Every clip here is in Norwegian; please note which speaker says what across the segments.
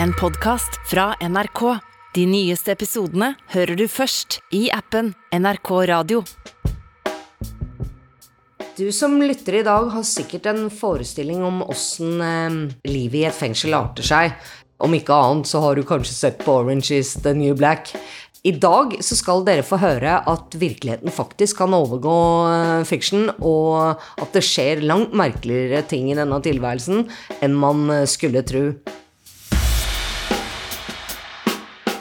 Speaker 1: en podkast fra NRK. De nyeste episodene hører du først i appen NRK Radio.
Speaker 2: Du som lytter i dag, har sikkert en forestilling om åssen eh, livet i et fengsel arter seg. Om ikke annet så har du kanskje sett på Orange is the New Black. I dag så skal dere få høre at virkeligheten faktisk kan overgå fiksjon, og at det skjer langt merkeligere ting i denne tilværelsen enn man eh, skulle tro.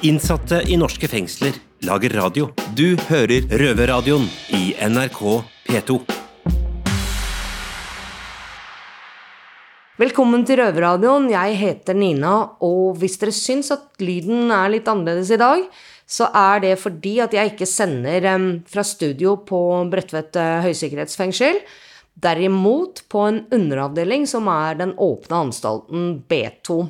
Speaker 3: Innsatte i norske fengsler lager radio. Du hører Røverradioen i NRK P2.
Speaker 2: Velkommen til Røverradioen. Jeg heter Nina, og hvis dere syns at lyden er litt annerledes i dag, så er det fordi at jeg ikke sender fra studio på Bredtvet eh, høysikkerhetsfengsel. Derimot på en underavdeling som er den åpne anstalten B2.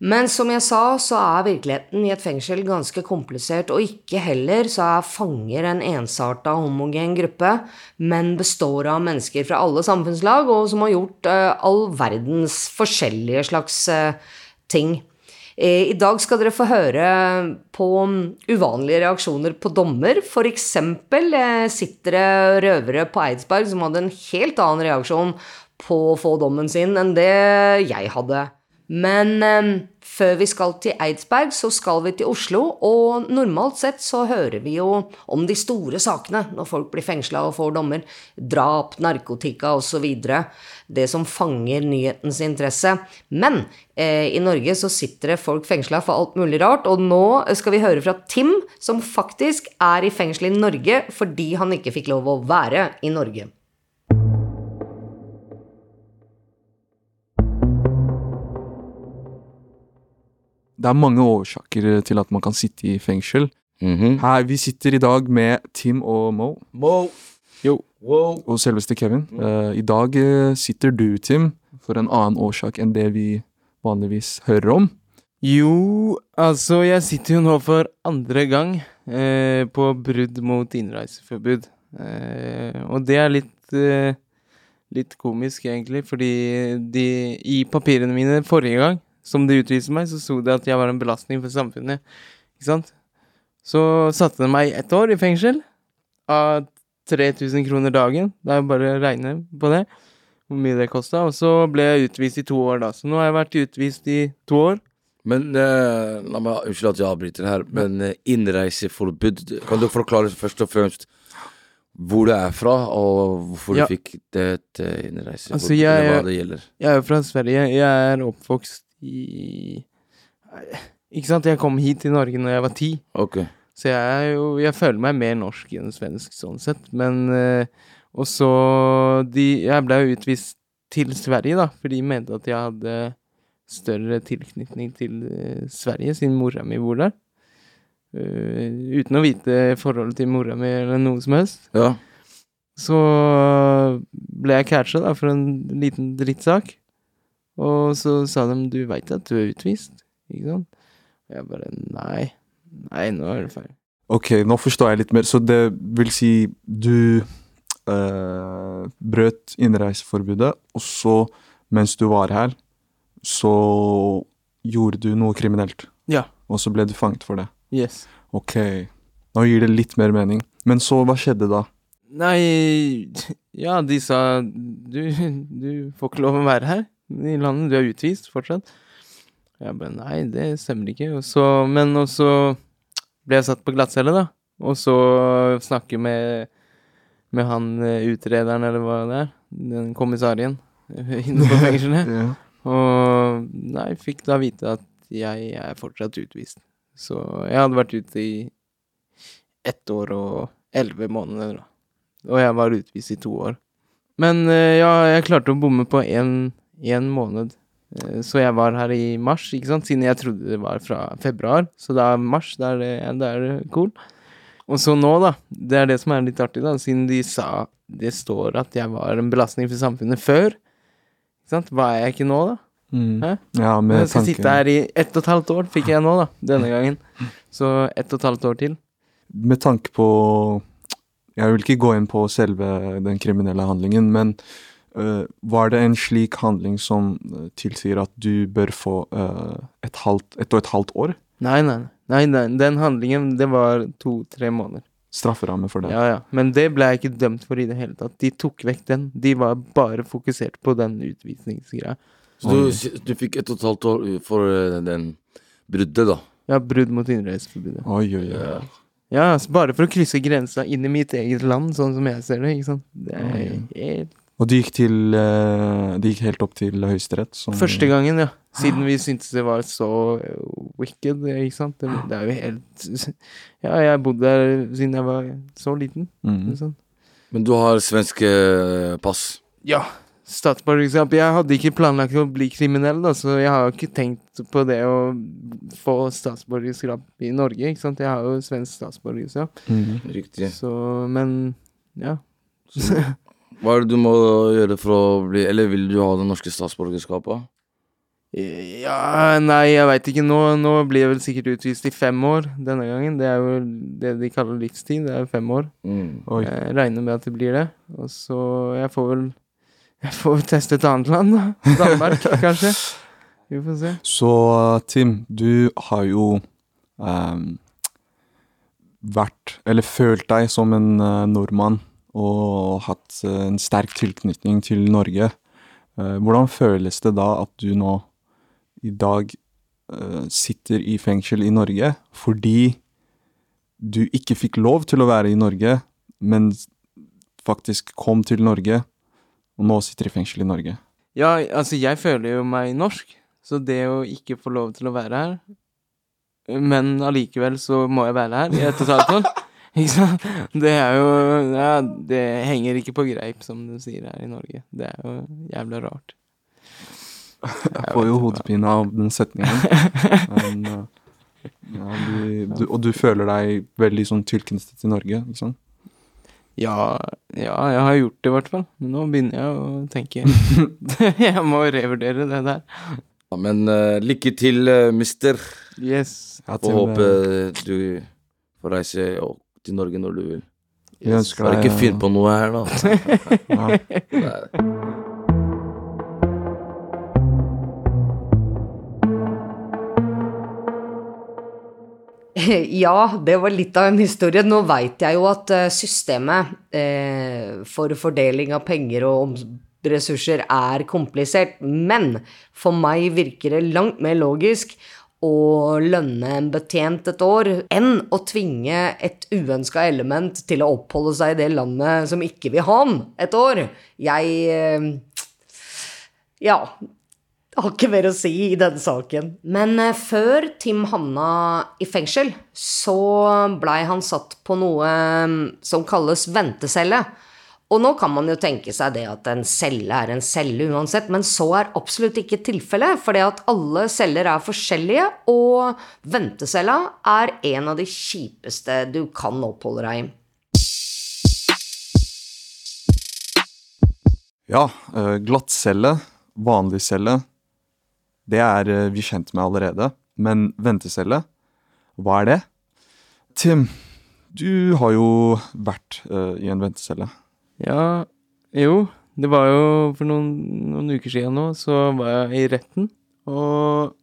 Speaker 2: Men som jeg sa, så er virkeligheten i et fengsel ganske komplisert, og ikke heller så er fanger en ensarta, homogen gruppe, men består av mennesker fra alle samfunnslag, og som har gjort uh, all verdens forskjellige slags uh, ting. Eh, I dag skal dere få høre på mm, uvanlige reaksjoner på dommer. Eh, sitter det røvere på Eidsberg som hadde en helt annen reaksjon på å få dommen sin enn det jeg hadde. Men eh, før vi skal til Eidsberg, så skal vi til Oslo, og normalt sett så hører vi jo om de store sakene når folk blir fengsla og får dommer. Drap, narkotika osv. Det som fanger nyhetens interesse. Men eh, i Norge så sitter det folk fengsla for alt mulig rart, og nå skal vi høre fra Tim, som faktisk er i fengsel i Norge fordi han ikke fikk lov å være i Norge.
Speaker 4: Det er mange årsaker til at man kan sitte i fengsel. Her, Vi sitter i dag med Tim og Mo.
Speaker 5: Mo.
Speaker 4: Jo.
Speaker 5: Wow.
Speaker 4: Og selveste Kevin. Eh, I dag uh, sitter du, Tim, for en annen årsak enn det vi vanligvis hører om.
Speaker 5: Jo, altså, jeg sitter jo nå for andre gang eh, på brudd mot innreiseforbud. Eh, og det er litt eh, litt komisk, egentlig, fordi de I papirene mine forrige gang, som de utviste meg, så sto det at jeg var en belastning for samfunnet. Ikke sant? Så satte de meg ett år i fengsel av 3000 kroner dagen. Det er bare å regne på det, hvor mye det kosta. Og så ble jeg utvist i to år, da. Så nå har jeg vært utvist i to år.
Speaker 6: Men eh, la meg, Unnskyld at jeg avbryter her, men eh, innreiseforbud Kan du forklare først og fremst hvor du er fra, og hvorfor
Speaker 5: Ja.
Speaker 6: du fikk det et eh, innreiseforbud,
Speaker 5: Altså, jeg-
Speaker 6: hva det gjelder?
Speaker 5: Jeg er fra Sverige. Jeg er oppvokst i Ikke sant, jeg kom hit til Norge når jeg var ti.
Speaker 6: Okay.
Speaker 5: Så jeg jo Jeg føler meg mer norsk enn svensk sånn sett, men eh, Og så de Jeg ble jo utvist til Sverige, da, for de mente at jeg hadde større tilknytning til eh, Sverige, siden mora mi bor der. Uh, uten å vite forholdet til mora mi eller noe som helst.
Speaker 6: Ja.
Speaker 5: Så ble jeg catcha da for en liten drittsak. Og så sa de 'du veit at du er utvist', ikke sant? Og jeg bare 'nei'. Nei, nå er det feil.
Speaker 4: Ok, nå forstår jeg litt mer. Så det vil si du øh, brøt innreiseforbudet, og så, mens du var her, så gjorde du noe kriminelt.
Speaker 5: Ja.
Speaker 4: Og så ble du fanget for det.
Speaker 5: Yes.
Speaker 4: Ok, nå gir det litt mer mening. Men så, hva skjedde da?
Speaker 5: Nei, ja, de sa du, du får ikke lov å være her i landet, du er utvist fortsatt. Jeg bare nei, det stemmer ikke. Og så, men også ble jeg satt på glattcelle, da. Og så snakke med, med han eh, utrederen, eller hva det er. Den kommissarien inne på fengselet.
Speaker 4: Ja.
Speaker 5: Og nei, fikk da vite at jeg er fortsatt utvist. Så jeg hadde vært ute i ett år og elleve måneder, da. Og jeg var utvist i to år. Men eh, ja, jeg klarte å bomme på én måned. Eh, Så jeg var her i mars, ikke sant, siden jeg trodde det var fra februar. Så da er mars, da er det, er cool. Og så nå, da. Det er det som er litt artig, da, siden de sa det står at jeg var en belastning for samfunnet før. Ikke sant? Hva er jeg ikke nå, da?
Speaker 4: Mm. Ja,
Speaker 5: Jeg
Speaker 4: med
Speaker 5: skal
Speaker 4: tanke
Speaker 5: sitte her i ett og et halvt år, fikk jeg nå, da. Denne gangen. Så ett og et halvt år til.
Speaker 4: Med tanke på Jeg vil ikke gå inn på selve den kriminelle handlingen, men var det en slik handling som eh, tilsier at du bør få eh, et, halvt, et og et halvt år
Speaker 5: Nei, nei, nei, nei. Den handlingen, det var to-tre måneder.
Speaker 4: strafferamme for det?
Speaker 5: Ja, ja. Men det ble jeg ikke dømt for i det hele tatt. De tok vekk den. De var bare fokusert på den utvisningsgreia.
Speaker 6: Så du, du fikk ett og et halvt år for den, den bruddet, da.
Speaker 5: Ja, brudd mot innreiseforbudet.
Speaker 4: Oi, oi, oi.
Speaker 6: Ja.
Speaker 5: Ja, altså bare for å krysse grensa inn i mitt eget land, sånn som jeg ser det, ikke sant. Det er helt
Speaker 4: Og det gikk, til, eh, det gikk helt opp til Høyesterett? som-
Speaker 5: Første gangen, ja. Siden vi syntes det var så eh, wicked, ikke sant. Det, det er jo helt Ja, jeg har bodd der siden jeg var så liten.
Speaker 4: Mm
Speaker 5: Ikke?
Speaker 6: Men du har svensk eh, pass.
Speaker 5: Ja. Statsborgerskap. Jeg hadde ikke planlagt å bli kriminell, da, så jeg har ikke tenkt på det å få statsborgerskap i Norge, ikke sant. Jeg har jo svensk statsborgerskap,
Speaker 4: Mhm.
Speaker 6: Riktig.
Speaker 5: så Men ja.
Speaker 6: Hva er det du må gjøre for å bli Eller vil du ha det norske statsborgerskapet?
Speaker 5: Ja, nei, jeg veit ikke. Nå, nå blir jeg vel sikkert utvist i fem år denne gangen. Det er jo det de kaller livstid. Det er jo fem år.
Speaker 6: Mm.
Speaker 4: Oi.
Speaker 5: Jeg regner med at det blir det. Og så Jeg får vel Jeg får vel teste et annet land, da. Danmark, kanskje. Vi får se.
Speaker 4: Så Tim, du har jo um, vært, eller følt deg som en uh, nordmann og hatt eh, en sterk tilknytning til Norge. Eh, hvordan føles det da at du nå i dag eh, sitter i fengsel i Norge fordi du ikke fikk lov til å være i Norge, men faktisk kom til Norge, og nå sitter i fengsel i Norge?
Speaker 5: Ja, altså, jeg føler jo meg norsk, så det å ikke få lov til å være her Men allikevel så må jeg være her i et. Ikke sant? Det er jo Ja, det henger ikke på greip, som du sier her i Norge. Det er jo jævla rart.
Speaker 4: Jeg får jo hodepine av den setningen. Men, eh, ja, du, du, og du føler deg veldig sånn tilknyttet til Norge, ikke sant?
Speaker 5: Ja, ja, jeg har gjort det i hvert fall. Men nå begynner jeg å tenke Jeg må revurdere det der.
Speaker 6: Ja, men uh, lykke til, uh, mister.
Speaker 5: Yes.
Speaker 6: Og håper du får reise opp til Norge når du vil.
Speaker 4: Jeg ønsker
Speaker 6: Bare
Speaker 4: deg
Speaker 6: ikke finn på noe her, da.
Speaker 4: ja,
Speaker 2: Ja, det var litt av en historie. Nå veit jeg jo at eh, systemet eh, for fordeling av penger og ressurser er komplisert, men for meg virker det langt mer logisk å lønne en betjent et år enn å tvinge et uønska element til å oppholde seg i det landet som ikke vil ha han et år. Jeg eh, Ja. Har ikke mer å si i denne saken. Men eh, før Tim havna i fengsel, så blei han satt på noe mm, som kalles ventecelle. Og nå kan man jo tenke seg det at en celle er en celle uansett, men så er absolutt ikke tilfellet, det at alle celler er forskjellige, og ventecella er en av de kjipeste du kan oppholde deg i.
Speaker 4: ja eh, glattcelle, vanlig celle, det er eh, vi kjent med allerede. Men ventecelle, hva er det? Tim, du har jo vært eh, i en ventecelle.
Speaker 5: Ja, jo. Det var jo for noen, noen uker siden nå, så var jeg i retten. Og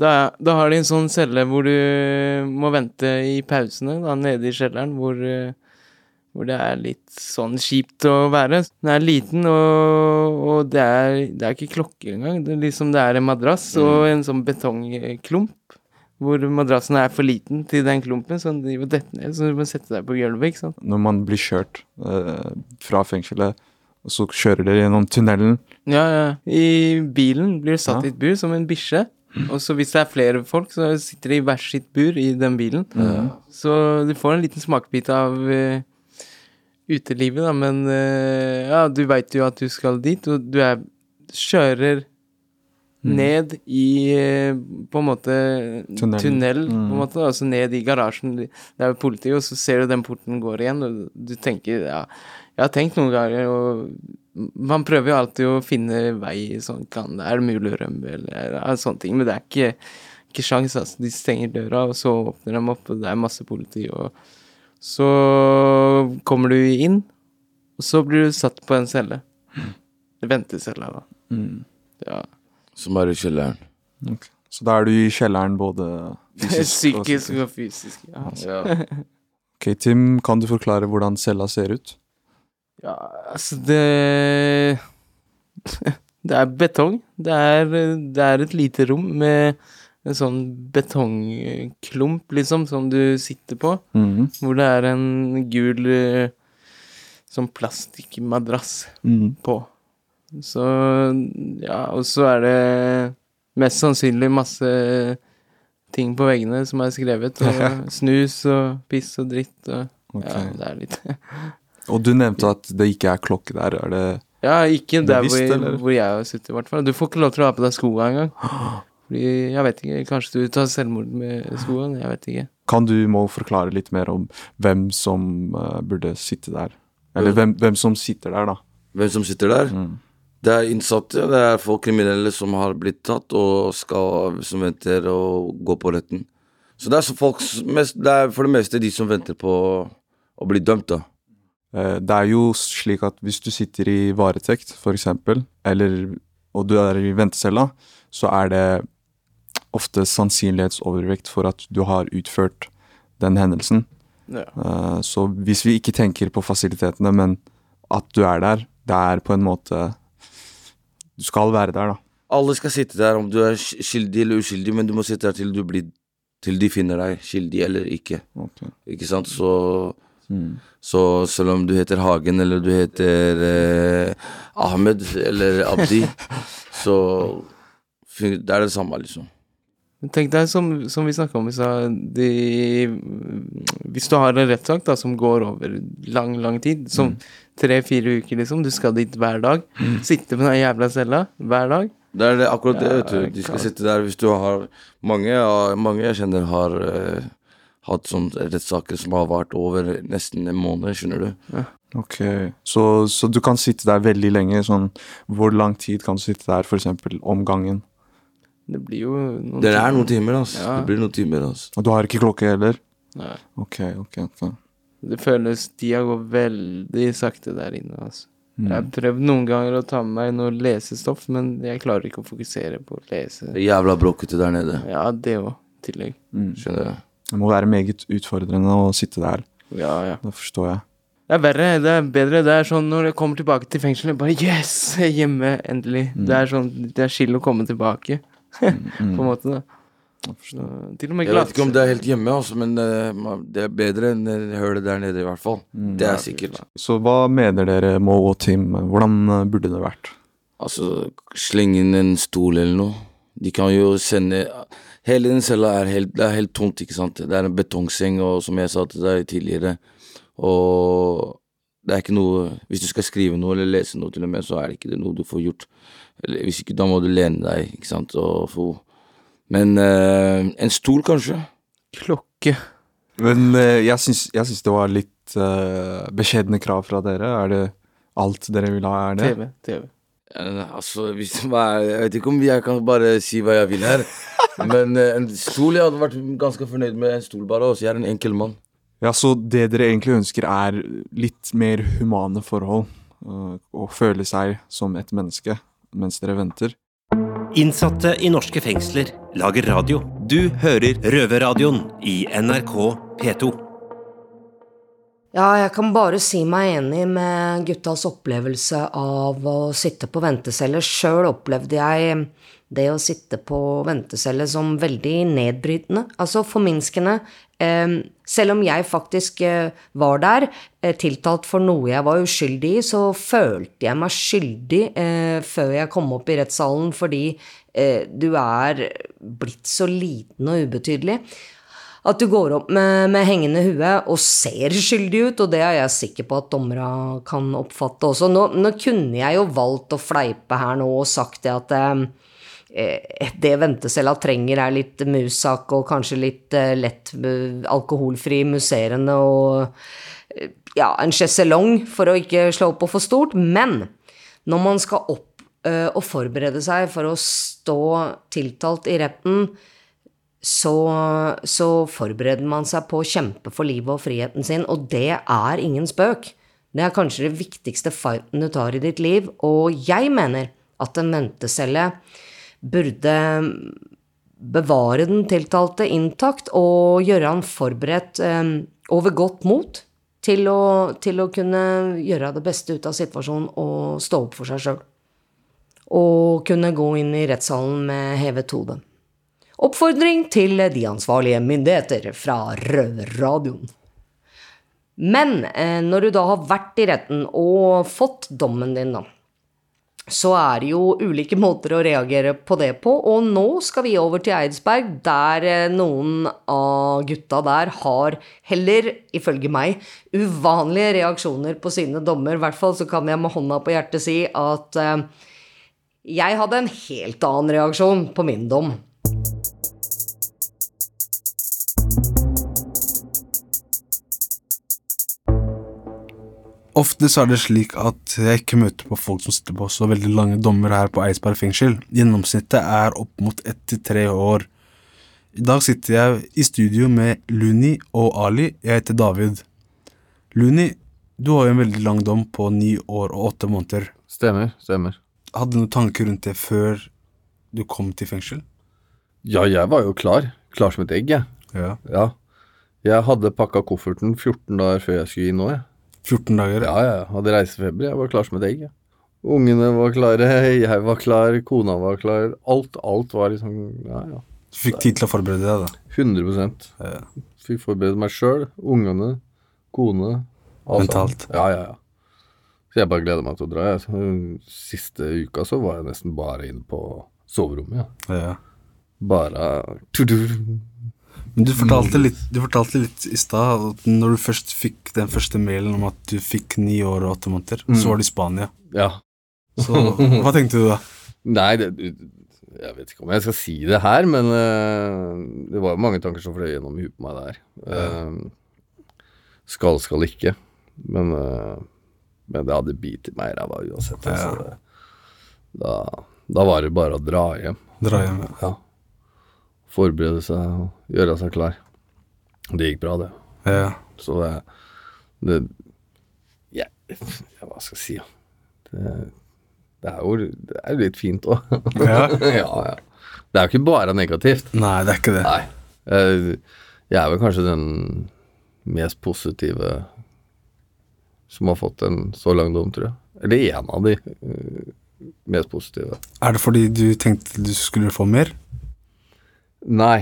Speaker 5: da, da har de en sånn celle hvor du må vente i pausene, da, nede i kjelleren, hvor, hvor det er litt sånn kjipt å være. Den er liten, og, og det, er, det er ikke klokke engang. Det er liksom det er en madrass og en sånn betongklump. Hvor madrassen er for liten til den klumpen, så den driver detter ned. Så du må sette deg på gulvet, ikke sant.
Speaker 4: Når man blir kjørt eh, fra fengselet, og så kjører dere gjennom tunnelen.
Speaker 5: Ja, ja. I bilen blir det satt
Speaker 4: Ja.
Speaker 5: i et bur som en bikkje. Og så hvis det er flere folk, så sitter de i hvert sitt bur i den bilen. Så du får en liten smakebit av uh, utelivet, da, men uh, ja, du veit jo at du skal dit, og du er kjører ned i eh, på en måte
Speaker 4: tunnel,
Speaker 5: tunnel, på
Speaker 4: Mm.
Speaker 5: en måte, altså ned i garasjen. Det er jo politiet og så ser du den porten går igjen, og du tenker ja, jeg har tenkt noen ganger, og man prøver jo alltid å finne vei sånn, kan, er det mulig å rømme, eller ja, sånne ting, men det er ikke, ikke sjans, altså. De stenger døra, og så åpner de opp, og det er masse politi, og så kommer du inn, og så blir du satt på en celle. ventecella, da.
Speaker 4: Mm.
Speaker 5: Ja.
Speaker 6: Som er i kjelleren.
Speaker 4: Okay. Så da er du i kjelleren både fysisk og
Speaker 5: Psykisk og fysisk. Ja.
Speaker 6: Ja.
Speaker 4: Ok, Tim, kan du forklare hvordan cella ser ut?
Speaker 5: Ja, altså det Det er betong. Det er, det er et lite rom med en sånn betongklump, liksom, som du sitter på.
Speaker 4: Mhm.
Speaker 5: Hvor det er en gul eh, sånn plastikkmadrass
Speaker 4: Mhm.
Speaker 5: på. Så ja, og så er det mest sannsynlig masse ting på veggene som er skrevet. Og snus og piss og dritt og
Speaker 4: okay.
Speaker 5: Ja, det er litt
Speaker 4: Og du nevnte at det ikke er klokke der. Er det
Speaker 5: Ja, ikke der
Speaker 4: Bevisst,
Speaker 5: hvor, hvor jeg har sittet, i hvert fall. Du får ikke lov til å ha på deg skoa engang. Fordi, jeg vet ikke, kanskje du tar selvmord med skoen? Jeg vet ikke.
Speaker 4: Kan du må forklare litt mer om hvem som uh, burde sitte der? Eller hvem, hvem som sitter der, da.
Speaker 6: Hvem som sitter der?
Speaker 4: Mm.
Speaker 6: Det er innsatte, det er folk kriminelle som har blitt tatt og skal, som venter å gå på retten. Så det er, så folk, mest, det er for det meste de som venter på å bli dømt, da.
Speaker 4: Eh, Det er jo slik at hvis du sitter i varetekt, eksempel, eller, og du er i ventecella, så er det ofte sannsynlighetsovervekt for at du har utført den hendelsen.
Speaker 5: Ja.
Speaker 4: Eh, Så hvis vi ikke tenker på fasilitetene, men at du er der, det er på en måte Du skal være der, da.
Speaker 6: Alle skal sitte der, om du er sk- skyldig eller uskyldig, men du må sitte der til du blir Til de finner deg skyldig eller ikke.
Speaker 4: Okay.
Speaker 6: Ikke sant? Så,
Speaker 4: Mm.
Speaker 6: så selv om du heter Hagen eller du heter eh, Ahmed eller Abdi, så det er det samme, liksom.
Speaker 5: Men Tenk deg, som, som vi snakka om i stad, de Hvis du har en rettssak da, som går over lang, lang tid, som tre-fire uker, liksom, du skal dit hver dag, sitte med den jævla cella hver dag
Speaker 6: Det er det, akkurat det,
Speaker 5: Ja,
Speaker 6: vet du. De skal sitte der hvis du har Mange, mange jeg kjenner har uh, hatt sånne rettssaker som har vart over nesten en måned, skjønner du.
Speaker 4: Ok, så, så du kan sitte der veldig lenge, sånn Hvor lang tid kan du sitte der, eksempel om gangen?
Speaker 5: Det blir jo noen
Speaker 6: Det er noen timer, altså.
Speaker 5: Ja.
Speaker 6: Det blir noen timer, altså.
Speaker 4: Og du har ikke klokke heller?
Speaker 5: Nei.
Speaker 4: Ok, ok, ok.
Speaker 5: Det føles Tida går veldig sakte der inne, altså.
Speaker 4: Mm.
Speaker 5: Jeg har prøvd noen ganger å ta med meg noe lesestoff, men jeg klarer ikke å fokusere på å lese.
Speaker 6: Det er jævla bråkete der nede.
Speaker 5: Ja, det òg, i tillegg.
Speaker 4: Mm.
Speaker 6: Skjønner du.
Speaker 4: Det må være meget utfordrende å sitte der.
Speaker 5: Ja, ja.
Speaker 4: Det forstår jeg.
Speaker 5: Det er verre, det er bedre. Det er sånn når jeg kommer tilbake til fengselet, bare yes! Hjemme, endelig. Det er sånn, det er chill å komme tilbake, på en måte, da.
Speaker 4: Jeg
Speaker 5: til og med
Speaker 6: Jeg vet ikke om det er helt hjemme, også, men eh, det er bedre enn eh, hølet der nede, i hvert fall. Det er sikkert.
Speaker 4: Så hva mener dere, Mo og Tim, hvordan eh, burde det vært?
Speaker 6: Altså, slenge inn en stol eller noe. De kan jo sende Hele den cella er helt, det er helt tomt, ikke sant. Det er en betongseng, og som jeg sa til deg tidligere, og det er ikke noe Hvis du skal skrive noe eller lese noe til og med, så er det ikke det noe du får gjort. Hvis ikke, da må du lene deg, ikke sant, og få Men eh, en stol, kanskje?
Speaker 5: Klokke.
Speaker 4: Men eh, jeg syns, jeg syns det var litt uh, beskjedne krav fra dere. Er det alt dere vil ha, er det?
Speaker 5: TV. TV.
Speaker 6: Eh, Altså, hvis, hva er, jeg vet ikke om jeg kan bare si hva jeg vil her. Men eh, en stol Jeg hadde vært ganske fornøyd med en stol, bare. Også. Jeg er en enkel mann.
Speaker 4: Ja, så det dere egentlig ønsker er litt mer humane forhold. eh, Å føle seg som et menneske mens dere venter.
Speaker 3: Innsatte i norske fengsler lager radio. Du hører Røverradioen i NRK P2.
Speaker 2: Ja, jeg kan bare si meg enig med guttas opplevelse av å sitte på ventecelle. Sjøl opplevde jeg det å sitte på ventecelle som veldig nedbrytende, altså forminskende. Eh, selv om jeg faktisk eh, var der, eh, tiltalt for noe jeg var uskyldig i, så følte jeg meg skyldig eh, før jeg kom opp i rettssalen, fordi du er blitt så liten og ubetydelig. At du går opp med, med hengende hue og ser skyldig ut, og det er jeg sikker på at dommera kan oppfatte også. Nå, nå kunne jeg jo valgt å fleipe her nå og sagt det at det ventecella trenger er litt musak og kanskje litt eh, lett eh, alkoholfri musserende og eh, ja, en sjeselong for å ikke slå opp på for stort. Men når man skal opp eh, og forberede seg for å stå tiltalt i retten, så, så forbereder man seg på å kjempe for livet og friheten sin, og det er ingen spøk. Det er kanskje det viktigste fighten du tar i ditt liv, og jeg mener at en ventecelle burde bevare den tiltalte intakt og gjøre han forberedt eh, over godt mot til å, til å kunne gjøre det beste ut av situasjonen og stå opp for seg sjøl. Og kunne gå inn i rettssalen med hevet hode. Oppfordring til de ansvarlige myndigheter fra Røverradioen. Men eh, når du da har vært i retten og fått dommen din, da, så er det jo ulike måter å reagere på det på. Og nå skal vi over til Eidsberg, der eh, noen av gutta der har heller, ifølge meg, uvanlige reaksjoner på sine dommer. I hvert fall så kan jeg med hånda på hjertet si at eh, jeg hadde en helt annen reaksjon på min dom.
Speaker 7: Ofte så er det slik at jeg ikke møter på folk som sitter på så veldig lange dommer her på Eidsberg fengsel. Gjennomsnittet er opp mot ett til tre år. I dag sitter jeg i studio med Luni og Ali. Jeg heter David. Luni, du har jo en veldig lang dom på ni år og åtte måneder.
Speaker 8: Stemmer, stemmer.
Speaker 7: Hadde du noen tanker rundt det før du kom til fengsel?
Speaker 8: Ja, jeg var jo klar. Klar som et egg, jeg.
Speaker 7: Ja.
Speaker 8: Ja. Jeg hadde pakka kofferten 14 dager før jeg skulle inn nå, jeg.
Speaker 7: 14 dager?
Speaker 8: Ja, ja. Hadde reisefeber. Jeg var klar som et egg, Ja. Ungene var klare, jeg var klar, kona var klar. Alt, alt var liksom Ja, ja.
Speaker 7: Du fikk tid til å forberede deg, da.
Speaker 8: 100
Speaker 7: Ja.
Speaker 8: Fikk forberede meg sjøl, ungene, kone. alt
Speaker 7: Mentalt.
Speaker 8: Ja, ja, ja. Så jeg bare gleder meg til å dra. Jeg. Siste uka så var jeg nesten bare inne på soverommet. Ja.
Speaker 7: Ja.
Speaker 8: Bare tudur.
Speaker 7: Du fortalte litt, du fortalte litt i stad at når du først fikk den første mailen om at du fikk ni år og åtte måneder, så var du i Spania.
Speaker 8: Ja.
Speaker 7: Så hva tenkte du da?
Speaker 8: Nei, det, jeg vet ikke om jeg skal si det her, men uh, det var jo mange tanker som fløy gjennom huet på meg der. Uh, skal, skal ikke. Men, uh, men det hadde bitt meg i ræva uansett. Altså, da, da var det bare å dra hjem.
Speaker 7: Dra hjem. ja.
Speaker 8: Ja. Forberede seg og gjøre seg klar. Det gikk bra, det.
Speaker 7: Ja.
Speaker 8: Så det, det ja, ja, hva skal jeg si. Det, det er jo det er litt fint òg.
Speaker 7: Ja.
Speaker 8: ja, ja. Det er jo ikke bare negativt.
Speaker 7: Nei, det er ikke det.
Speaker 8: Nei. Jeg, jeg er vel kanskje den mest positive som har fått en så lang dom, tror jeg. Eller en av de eh, mest positive.
Speaker 7: Er det fordi du tenkte du skulle få mer?
Speaker 8: Nei.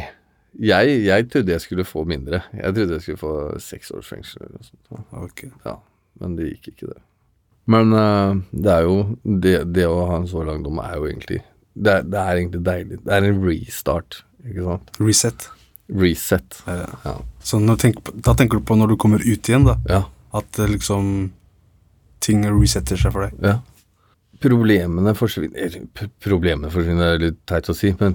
Speaker 8: Jeg, jeg trodde jeg skulle få mindre. Jeg trodde jeg skulle få seks års fengsel eller noe sånt.
Speaker 7: Okay.
Speaker 8: Ja, men det gikk ikke, det. Men uh, det er jo det, det å ha en så lang dom er jo egentlig det er, det er egentlig deilig. Det er en restart, ikke sant?
Speaker 7: Reset.
Speaker 8: Reset.
Speaker 7: Ja.
Speaker 8: Ja.
Speaker 7: Så du tenker på, da tenker du på når du kommer ut igjen, da?
Speaker 8: ja.
Speaker 7: At eh, liksom ting resetter seg for deg?
Speaker 8: ja. Problemene forsvinner Problemene forsvinner, det er litt teit å si, men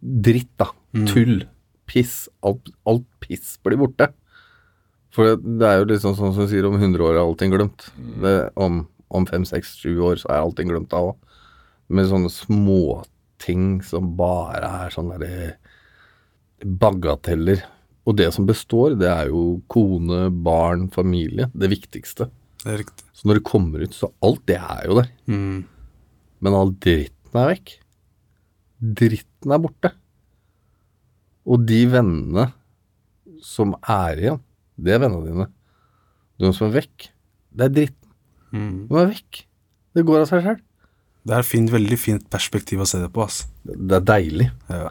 Speaker 8: dritt, da. Tull. Piss. Alt, alt piss blir borte. For det, er jo liksom sånn som du sier, om 100 år er allting glemt. Det, om om fem, seks, sju år så er allting glemt da òg. Med sånne småting som bare er sånne derre bagateller. Og det som består, det er jo kone, barn, familie. Det viktigste.
Speaker 7: Det er riktig.
Speaker 8: Så når det kommer ut, så alt det er jo der.
Speaker 7: Mm.
Speaker 8: Men all dritten er vekk. Dritten er borte. Og de vennene som er igjen, det er vennene dine. De som er vekk, det er dritten.
Speaker 7: Mm.
Speaker 8: De er vekk. Det går av seg sjøl.
Speaker 7: Det er et fint, veldig fint perspektiv å se det på, ass.
Speaker 8: Det er deilig.
Speaker 7: Ja.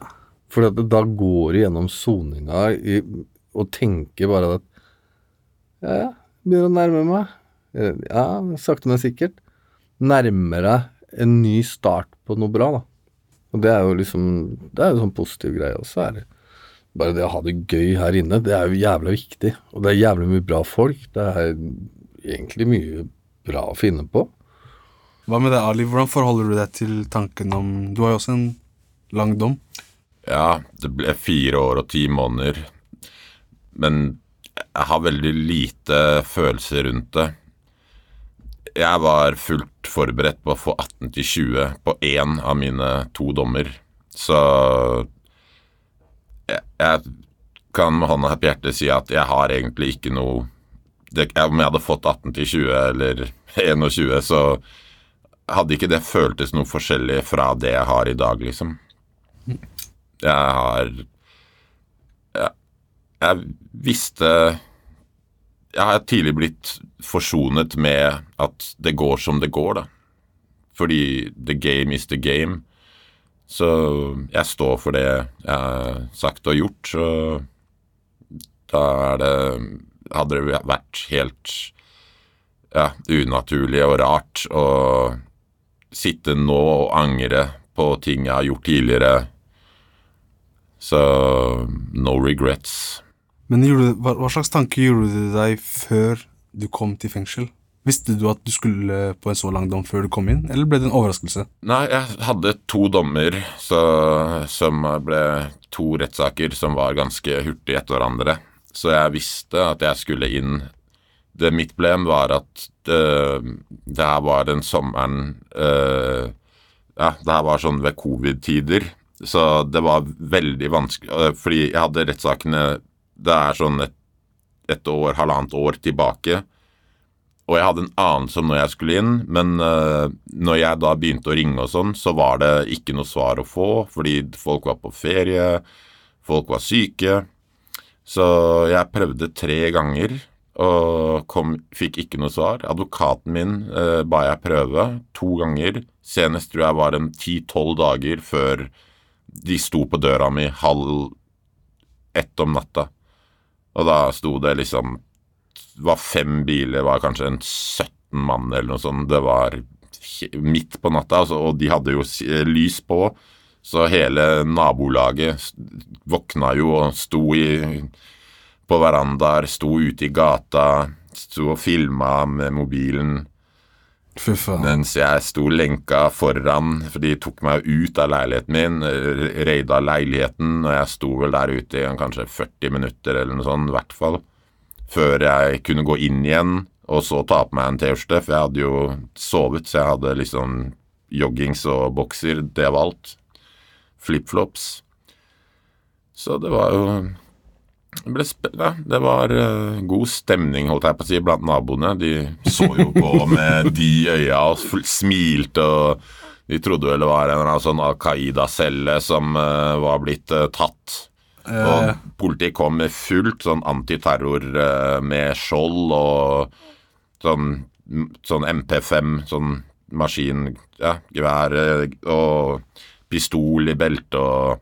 Speaker 8: For da går du gjennom soninga og tenker bare at Ja, ja, begynner å nærme meg. Ja, sakte, men sikkert. Nærmer deg en ny start på noe bra, da. Og det er jo liksom Det er jo sånn positiv greie. Og så er det bare det å ha det gøy her inne, det er jo jævla viktig. Og det er jævlig mye bra folk. Det er egentlig mye bra å finne på.
Speaker 7: Hva med deg, Ali? Hvordan forholder du deg til tanken om Du har jo også en lang dom.
Speaker 9: Ja, det ble fire år og ti måneder. Men jeg har veldig lite følelser rundt det. Jeg var fullt forberedt på å få 18 til 20 på én av mine to dommer. Så jeg, jeg kan med hånda på hjertet si at jeg har egentlig ikke noe det, Om jeg hadde fått 18 til 20 eller 21, så hadde ikke det føltes noe forskjellig fra det jeg har i dag, liksom. Jeg har Jeg, jeg visste Jeg har tidlig blitt forsonet med at det går som det går, da. Fordi the game is the game. Så jeg står for det jeg har sagt og gjort, så da er det Hadde det vært helt ja, unaturlig og rart å sitte nå og angre på ting jeg har gjort tidligere. Så no regrets.
Speaker 7: Men gjorde, hva, hva slags tanke gjorde du deg før du kom til fengsel? Visste du at du skulle på en så lang dom før du kom inn, eller ble det en overraskelse?
Speaker 9: Nei, jeg hadde to dommer så, som ble to rettssaker som var ganske hurtig etter hverandre. Så jeg visste at jeg skulle inn. Det Mitt problem var at det, det her var den sommeren uh, Ja, det her var sånn ved covid-tider. Så det var veldig vanskelig øh, Fordi jeg hadde rettssakene Det er sånn et, et år, halvannet år tilbake. Og jeg hadde en anelse om når jeg skulle inn, men uh, når jeg da begynte å ringe og sånn, så var det ikke noe svar å få, fordi folk var på ferie, folk var syke. Så jeg prøvde tre ganger og kom, fikk ikke noe svar. Advokaten min uh, ba jeg prøve to ganger. Senest tror jeg var en ti-tolv dager før de sto på døra mi halv ett om natta. Og da sto det liksom Det var fem biler, var kanskje en 17 mann eller noe sånt. Det var midt på natta, altså, og de hadde jo lys på. Så hele nabolaget våkna jo og sto i, på verandaer, sto ute i gata, sto og filma med mobilen.
Speaker 7: Fy faen.
Speaker 9: Mens jeg sto lenka foran, for de tok meg ut av leiligheten min, raida leiligheten, og jeg sto vel der ute i kanskje 40 minutter eller noe sånt, i hvert fall, før jeg kunne gå inn igjen og så ta på meg en T-skjorte, for jeg hadde jo sovet, så jeg hadde liksom joggings og bokser, det var alt. Flipflops. Så det var jo det spennende. Det var uh, god stemning, holdt jeg på å si, blant naboene. De så jo på med de øya og smilte, og de trodde vel det var en eller annen sånn Al Qaida-celle som uh, var blitt uh, tatt. Og politiet kom med fullt sånn antiterror med skjold og sånn, sånn MP5, sånn maskin, ja, og pistol i beltet og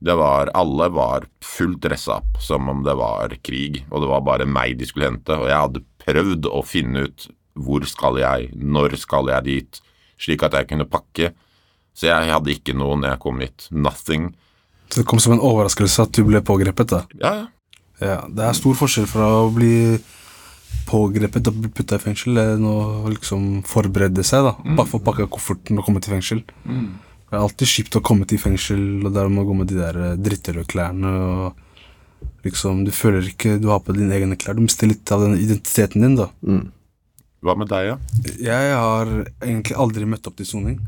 Speaker 9: det var, Alle var fullt dressa opp som om det var krig, og det var bare meg de skulle hente. Og jeg hadde prøvd å finne ut hvor skal jeg, når skal jeg dit, slik at jeg kunne pakke. Så jeg hadde ikke noe når jeg kom hit. Nothing.
Speaker 7: Så det kom som en overraskelse at du ble pågrepet, da?
Speaker 9: Ja, ja.
Speaker 7: Ja, Det er stor forskjell fra å bli pågrepet og bli putta i fengsel enn å liksom forberede seg, da. Bare få pakka kofferten og komme til fengsel. Det er alltid kjipt å komme til fengsel, og der må gå med de der eh, klærne og liksom Du føler ikke du har på dine egne klær. Du mister litt av den identiteten din, da.
Speaker 9: Hva med deg, ja?
Speaker 7: Jeg har egentlig aldri møtt opp til soning.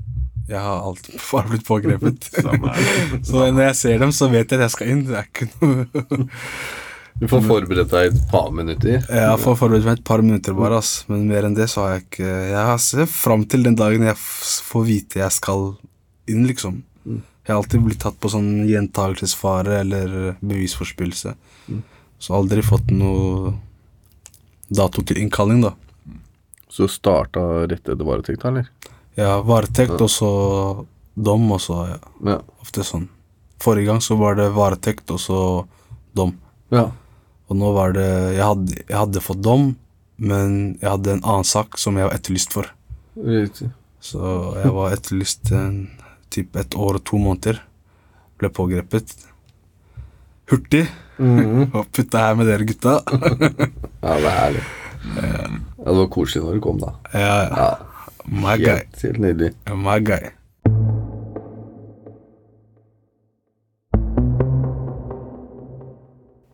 Speaker 7: Jeg har alltid bare blitt pågrepet. Så når jeg ser dem, så vet jeg at jeg skal inn. Det er ikke noe
Speaker 8: Du får forberedt deg et par minutter.
Speaker 7: Jeg får forberedt meg et par minutter bare, ass. men mer enn det så har jeg ikke Jeg ser fram til den dagen jeg får vite jeg skal inn, liksom. Jeg har alltid blitt tatt på sånn gjentagelsesfare eller bevisforspillelse. Så aldri fått noe dato til innkalling, da.
Speaker 8: Så starta rett etter varetekt, eller?
Speaker 7: Ja, varetekt og så dom, og så ja,
Speaker 8: Ja.
Speaker 7: ofte sånn. Forrige gang så var det varetekt og så dom.
Speaker 8: ja.
Speaker 7: Og nå var det jeg hadde, jeg hadde fått dom, men jeg hadde en annen sak som jeg var etterlyst for.
Speaker 8: Riktig.
Speaker 7: Så jeg var etterlyst en, typ et år og to måneder. Ble pågrepet. Hurtig. Og putta her med dere gutta.
Speaker 8: Ja, det er herlig. Ja, det var koselig når du kom, da.
Speaker 7: ja, ja. My guy.
Speaker 8: Helt, helt nydelig.
Speaker 7: My guy.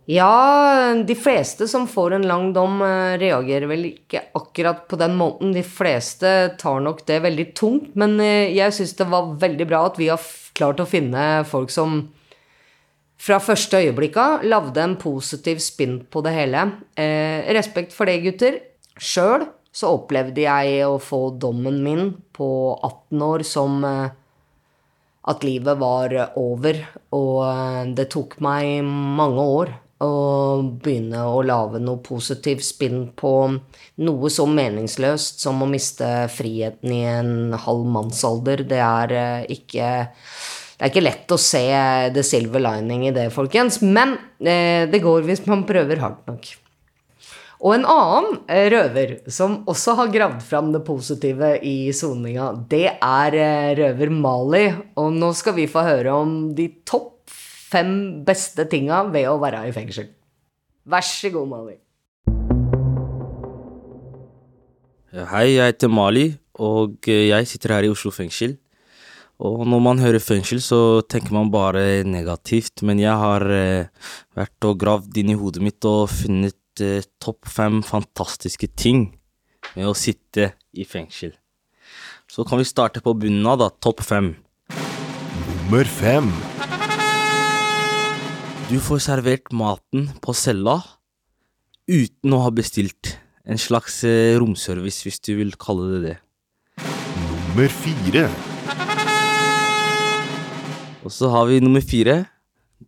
Speaker 2: Ja, de fleste som får en lang dom, eh, reagerer vel ikke akkurat på den måten. De fleste tar nok det veldig tungt, men eh, jeg syns det var veldig bra at vi har klart å finne folk som fra første øyeblikk av lagde en positiv spinn på det hele. Eh, respekt for det, gutter. Sjøl så opplevde jeg å få dommen min på 18 år som eh, at livet var over, og det tok meg mange år å begynne å lage noe positiv spinn på noe så meningsløst som å miste friheten i en halv mannsalder. Det er eh, ikke det er ikke lett å se the silver lining i det, folkens, men eh, det går hvis man prøver hardt nok. Og en annen eh, røver som også har gravd fram det positive i soninga, det er røver Mali. Og nå skal vi få høre om de topp fem beste tinga ved å være i fengsel. Vær så god, Mali.
Speaker 10: Hei, jeg heter Mali, og jeg sitter her i Oslo fengsel. Og når man hører fengsel, så tenker man bare negativt, men jeg har eh, vært og gravd inn i hodet mitt og funnet eh, topp fem fantastiske ting med å sitte i fengsel. Så kan vi starte på bunnen av, da. Topp fem.
Speaker 11: Nummer fem.
Speaker 10: Du får servert maten på cella uten å ha bestilt. En slags eh, romservice, hvis du vil kalle det det.
Speaker 11: Nummer fire.
Speaker 10: Og så har vi nummer fire.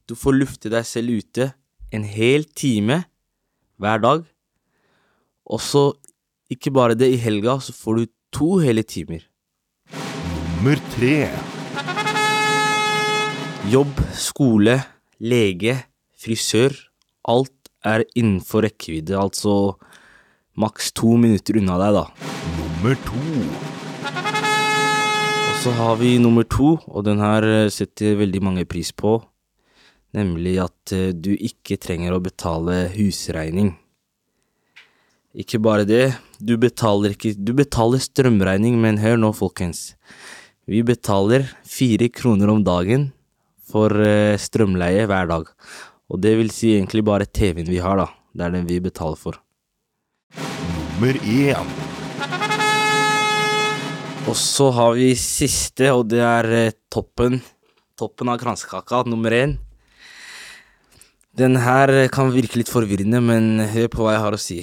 Speaker 10: Du får lufte deg selv ute en hel time hver dag. Og så, ikke bare det, i helga så får du to hele timer.
Speaker 11: Nummer tre.
Speaker 10: Jobb, skole, lege, frisør. Alt er innenfor rekkevidde, altså maks to minutter unna deg, da.
Speaker 11: Nummer to.
Speaker 10: Og så har vi nummer to, og den her eh, setter veldig mange pris på, nemlig at eh, du ikke trenger å betale husregning. Ikke bare det, du betaler ikke Du betaler strømregning, men hør nå, folkens. Vi betaler fire kroner om dagen for eh, strømleie hver dag. Og det vil si egentlig bare TV-en vi har, da. Det er den vi betaler for.
Speaker 11: Nummer én.
Speaker 10: Og så har vi siste, og det er eh, toppen. Toppen av kransekaka, nummer én. Den her kan virke litt forvirrende, men hør på hva jeg har å si.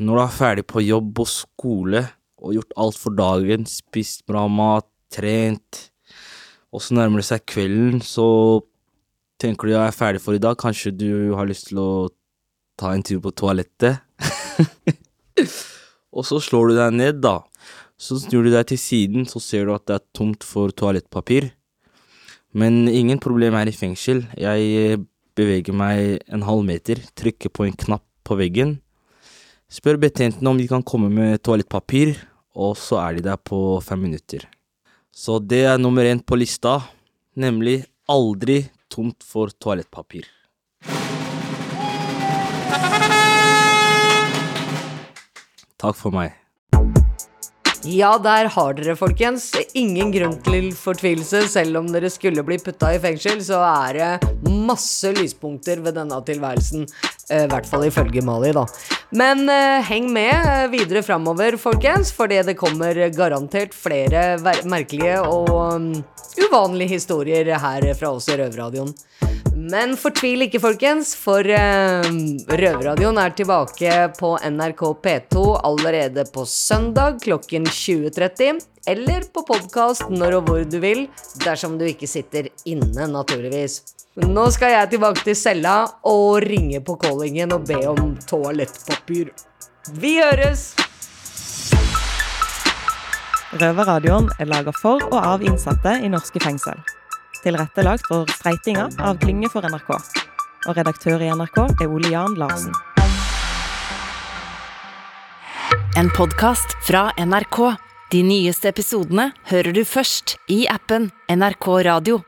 Speaker 10: Når du er ferdig på jobb og skole og gjort alt for dagen, spist bra mat, trent, og så nærmer det seg kvelden, så tenker du jeg er ferdig for i dag, kanskje du har lyst til å ta en tur på toalettet? og så slår du deg ned, da. Så snur du deg til siden, så ser du at det er tomt for toalettpapir. Men ingen problem er i fengsel. Jeg eh, beveger meg en halv meter, trykker på en knapp på veggen, spør betjentene om de kan komme med toalettpapir, og så er de der på fem minutter. Så det er nummer én på lista, nemlig aldri tomt for toalettpapir. Takk for meg.
Speaker 2: Ja, der har dere, folkens. Ingen grunn til fortvilelse. Selv om dere skulle bli putta i fengsel, så er det masse lyspunkter ved denne tilværelsen. Eh, I hvert fall ifølge Mali, da. Men eh, heng med eh, videre framover, folkens, fordi det kommer garantert flere merkelige og um, uvanlige historier her fra oss i Røverradioen. Men fortvil ikke, folkens, for uh, Røverradioen er tilbake på NRK P2 allerede på søndag klokken 20.30. Eller på podkast når og hvor du vil, dersom du ikke sitter inne, naturligvis. Nå skal jeg tilbake til cella og ringe på callingen og be om toalettpapir. Vi høres!
Speaker 12: Røverradioen er laga for og av innsatte i norske fengsel tilrettelagt for Streitinga av Klynge for NRK. Og redaktør i NRK er Ole Jan Larsen.
Speaker 1: En podkast fra NRK. De nyeste episodene hører du først i appen NRK Radio.